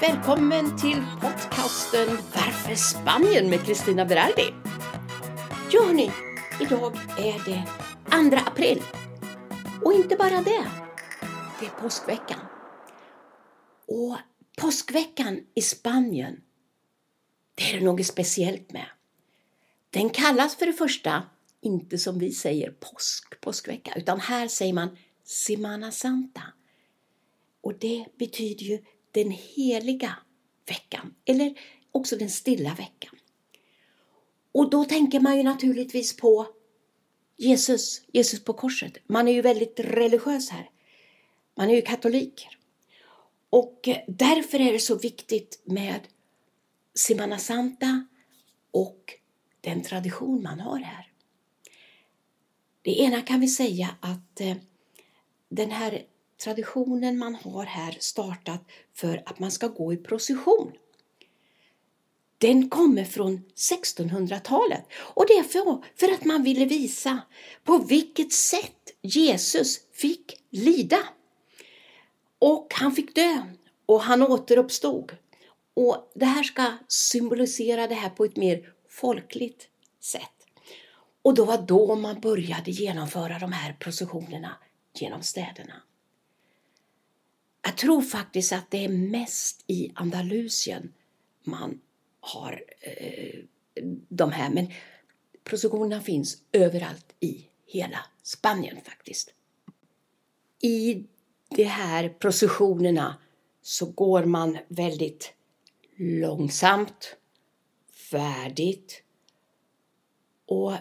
Välkommen till podcasten Varför Spanien med Kristina Berardi. Ja, hörni, idag är det 2 april. Och inte bara det, det är påskveckan. Och påskveckan i Spanien, det är det något speciellt med. Den kallas för det första inte som vi säger påsk, påskvecka, utan här säger man Semana Santa. Och det betyder ju den heliga veckan, eller också den stilla veckan. Och då tänker man ju naturligtvis på Jesus, Jesus på korset. Man är ju väldigt religiös här. Man är ju katoliker. Och därför är det så viktigt med Semana Santa och den tradition man har här. Det ena kan vi säga att eh, den här traditionen man har här startat för att man ska gå i procession. Den kommer från 1600-talet och det är för, för att man ville visa på vilket sätt Jesus fick lida. Och han fick dö och han återuppstod. Och det här ska symbolisera det här på ett mer folkligt sätt. Och då var då man började genomföra de här processionerna genom städerna. Jag tror faktiskt att det är mest i Andalusien man har eh, de här, men processionerna finns överallt i hela Spanien faktiskt. I de här processionerna så går man väldigt långsamt, färdigt och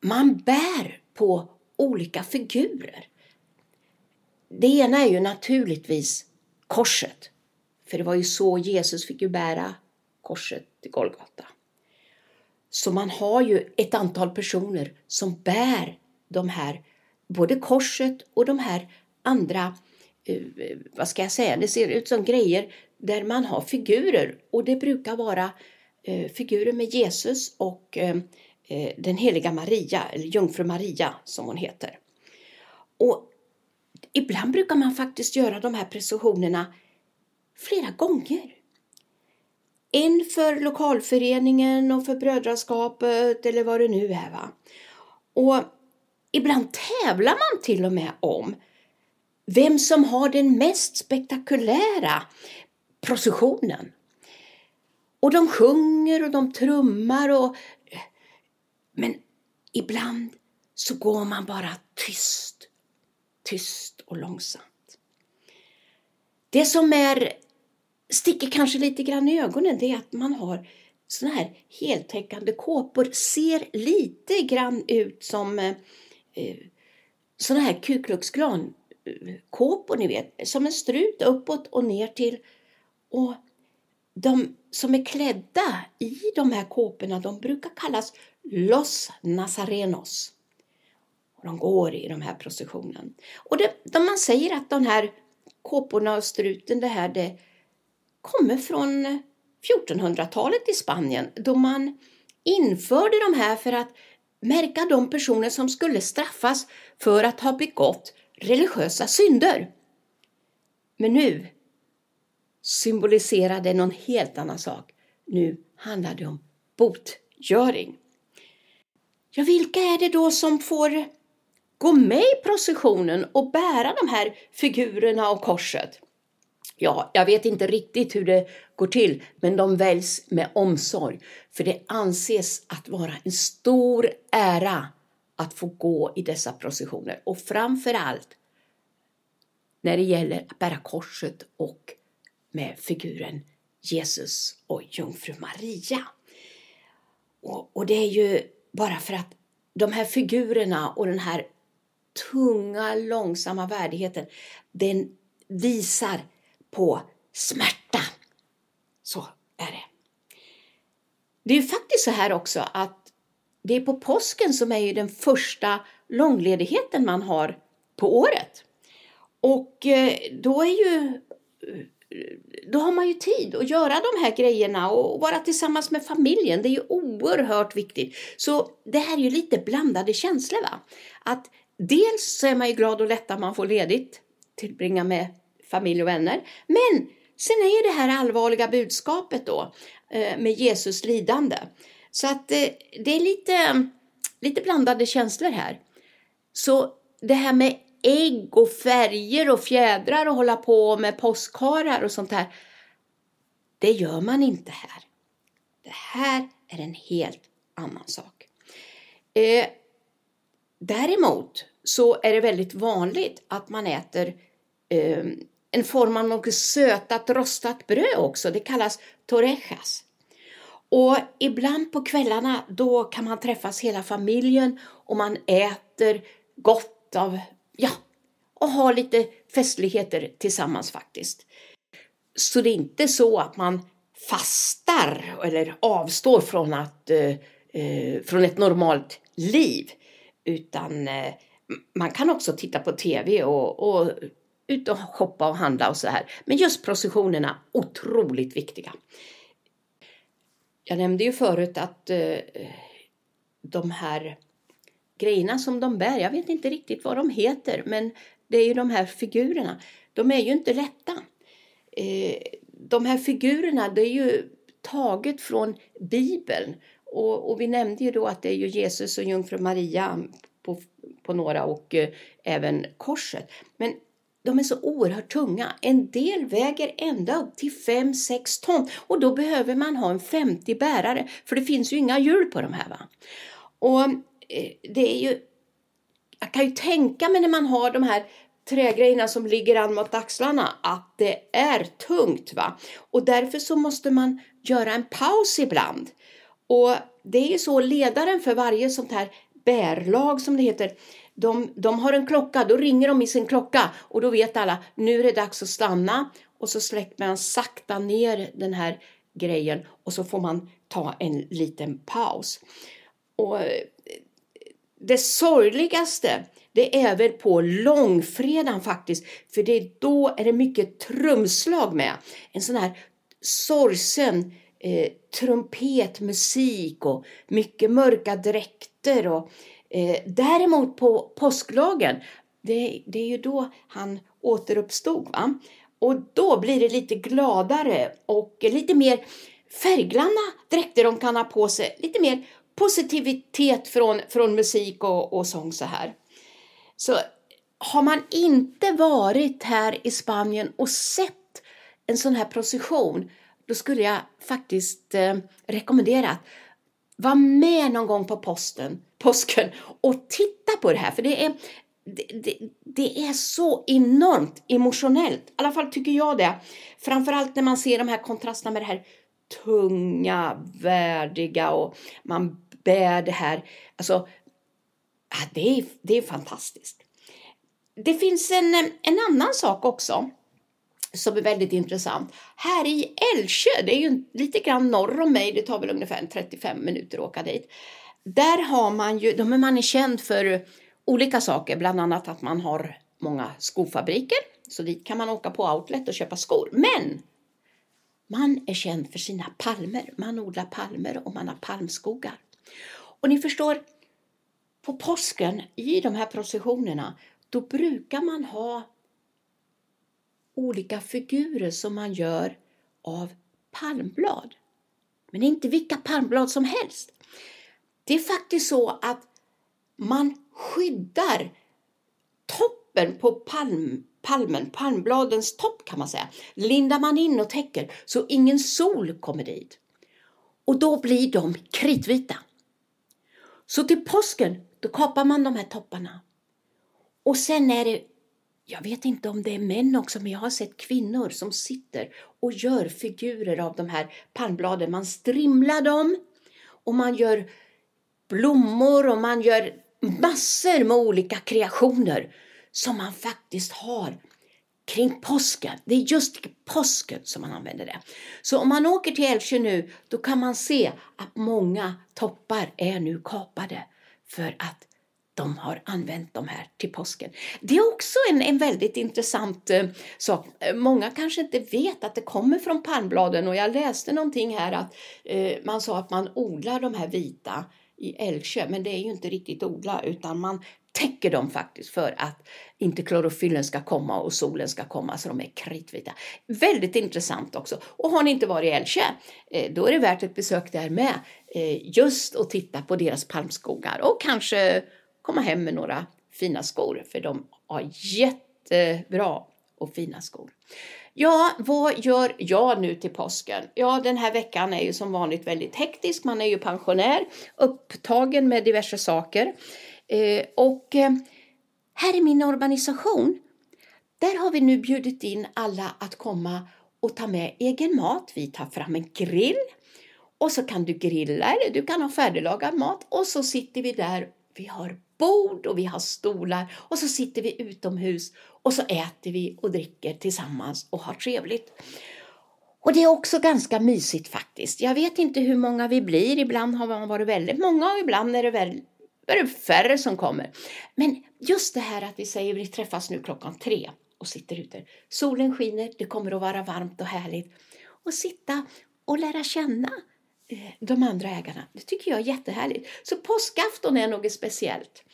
man bär på olika figurer. Det ena är ju naturligtvis korset. För det var ju så Jesus fick ju bära korset till Golgata. Så man har ju ett antal personer som bär de här, både korset och de här andra, eh, vad ska jag säga, det ser ut som grejer där man har figurer och det brukar vara eh, figurer med Jesus och eh, den heliga Maria, eller jungfru Maria som hon heter. Och ibland brukar man faktiskt göra de här precisionerna flera gånger. En för lokalföreningen och för brödraskapet eller vad det nu är. Va? Och ibland tävlar man till och med om vem som har den mest spektakulära processionen. Och de sjunger och de trummar och men ibland så går man bara tyst, tyst och långsamt. Det som är, sticker kanske lite grann i ögonen det är att man har såna här heltäckande kåpor. Ser lite grann ut som eh, eh såna här Ku Klux Klan kåpor ni vet, som en strut uppåt och ner till. Och de som är klädda i de här kåporna de brukar kallas Los Nazarenos. Och de går i de här processionen. Och det, de man säger att de här kåporna och struten, det här det kommer från 1400-talet i Spanien då man införde de här för att märka de personer som skulle straffas för att ha begått religiösa synder. Men nu symboliserar det någon helt annan sak. Nu handlar det om botgöring. Ja, vilka är det då som får gå med i processionen och bära de här figurerna och korset? Ja, jag vet inte riktigt hur det går till, men de väljs med omsorg. För det anses att vara en stor ära att få gå i dessa processioner. Och framför allt när det gäller att bära korset och med figuren Jesus och jungfru Maria. Och, och det är ju bara för att de här figurerna och den här tunga, långsamma värdigheten, den visar på smärta. Så är det. Det är faktiskt så här också att det är på påsken som är ju den första långledigheten man har på året. Och eh, då är ju eh, då har man ju tid att göra de här grejerna och vara tillsammans med familjen. Det är ju oerhört viktigt. Så det här är ju lite blandade känslor. Va? Att dels så är man ju glad och lätt att man får ledigt, tillbringa med familj och vänner. Men sen är det här allvarliga budskapet då eh, med Jesus lidande. Så att eh, det är lite, lite blandade känslor här. Så det här med ägg och färger och fjädrar och hålla på med påskharar och sånt här. Det gör man inte här. Det här är en helt annan sak. Eh, däremot så är det väldigt vanligt att man äter eh, en form av något sötat rostat bröd också. Det kallas torrejas. Och ibland på kvällarna då kan man träffas hela familjen och man äter gott av, ja, och har lite festligheter tillsammans faktiskt. Så det är inte så att man fastar eller avstår från, att, eh, eh från ett normalt liv. Utan eh, man kan också titta på tv och, och ut och shoppa och handla och så här. Men just processionerna, otroligt viktiga. Jag nämnde ju förut att eh, de här grejerna som de bär, jag vet inte riktigt vad de heter, men det är ju de här figurerna. De är ju inte lätta. Eh, de här figurerna, det är ju taget från Bibeln. Och, och, vi nämnde ju då att det är ju Jesus och jungfru Maria på, på några och eh, även korset. Men de är så oerhört tunga. En del väger ända upp till 5-6 ton och då behöver man ha en 50 bärare för det finns ju inga hjul på de här. Va? Och eh, det är ju, jag kan ju tänka mig när man har de här trägrejerna som ligger an mot axlarna att det är tungt. va Och därför så måste man göra en paus ibland. Och det är ju så ledaren för varje sånt här bärlag som det heter de, de har en klocka, då ringer de i sin klocka och då vet alla, nu är det dags att stanna och så släcker man sakta ner den här grejen och så får man ta en liten paus. Och eh, det sorgligaste det är väl på långfredagen faktiskt, för det är då är det mycket trumslag med. En sån här sorgsen eh, trumpetmusik och mycket mörka dräkter och Eh, däremot på påsklagen, det, det, är ju då han återuppstod. Va? Och då blir det lite gladare och lite mer färggranna dräkter de kan ha på sig. Lite mer positivitet från, från musik och, och sång så här. Så har man inte varit här i Spanien och sett en sån här procession, då skulle jag faktiskt eh, rekommendera att var med någon gång på posten, påsken och titta på det här. För det är, det, det, det, är så enormt emotionellt. I alla fall tycker jag det. Framförallt när man ser de här kontrasterna med det här tunga, värdiga och man bär det här. Alltså, det är, det är fantastiskt. Det finns en, en annan sak också som är väldigt intressant. Här i Älvsjö, det är ju lite grann norr om mig, det tar väl ungefär 35 minuter att åka dit. Där har man ju, de är man är känd för olika saker, bland annat att man har många skofabriker, så dit kan man åka på outlet och köpa skor. Men man är känd för sina palmer, man odlar palmer och man har palmskogar. Och ni förstår, på påsken i de här processionerna, då brukar man ha olika figurer som man gör av palmblad. Men inte vilka palmblad som helst. Det är faktiskt så att man skyddar toppen på palm, palmen, palmbladens topp kan man säga, lindar man in och täcker så ingen sol kommer dit. Och då blir de kritvita. Så till påsken, då kapar man de här topparna. Och sen är det jag vet inte om det är män också, men jag har sett kvinnor som sitter och gör figurer av de här palmbladen. Man strimlar dem och man gör blommor och man gör massor med olika kreationer som man faktiskt har kring påsken. Det är just påsken som man använder det. Så om man åker till Älvsjö nu, då kan man se att många toppar är nu kapade för att de har använt de här till påsken. Det är också en, en väldigt intressant eh, sak. Eh, många kanske inte vet att det kommer från palmbladen och jag läste någonting här att eh, man sa att man odlar de här vita i Älvsjö, men det är ju inte riktigt odla utan man täcker dem faktiskt för att inte klorofyllen ska komma och solen ska komma så de är kritvita. Väldigt intressant också. Och har ni inte varit i Älvsjö, eh, då är det värt ett besök där med. Eh, just att titta på deras palmskogar och kanske komma hem med några fina skor för de har jättebra och fina skor. Ja, vad gör jag nu till påsken? Ja, den här veckan är ju som vanligt väldigt hektisk. Man är ju pensionär, upptagen med diverse saker. Eh, och eh, här i min organisation, där har vi nu bjudit in alla att komma och ta med egen mat. Vi tar fram en grill och så kan du grilla eller du kan ha färdiglagad mat och så sitter vi där. Vi har bord och vi har stolar och så sitter vi utomhus och så äter vi och dricker tillsammans och har trevligt. Och det är också ganska mysigt faktiskt. Jag vet inte hur många vi blir. Ibland har man varit väldigt många och ibland är det, väl, är det färre som kommer. Men just det här att vi säger vi träffas nu klockan tre och sitter ute. Solen skiner, det kommer att vara varmt och härligt. Och sitta och lära känna de andra ägarna. Det tycker jag är jättehärligt. Så påskafton är något speciellt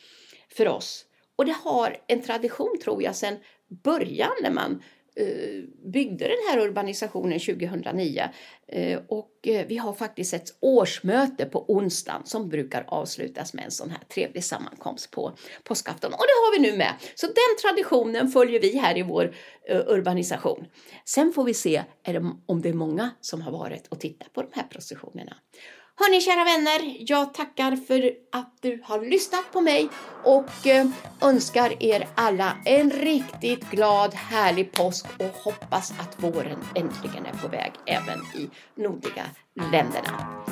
för oss. Och det har en tradition tror jag sedan början när man Eh, byggde den här urbanisationen 2009. Eh, och eh, vi har faktiskt ett årsmöte på onsdagen som brukar avslutas med en sån här trevlig sammankomst på påskafton. Och det har vi nu med. Så den traditionen följer vi här i vår urbanisation. Sen får vi se om det är många som har varit och tittat på de här processionerna. Hörni kära vänner, jag tackar för att du har lyssnat på mig och eh, önskar er alla en riktigt glad härlig påsk och hoppas att våren äntligen är på väg även i nordliga länderna.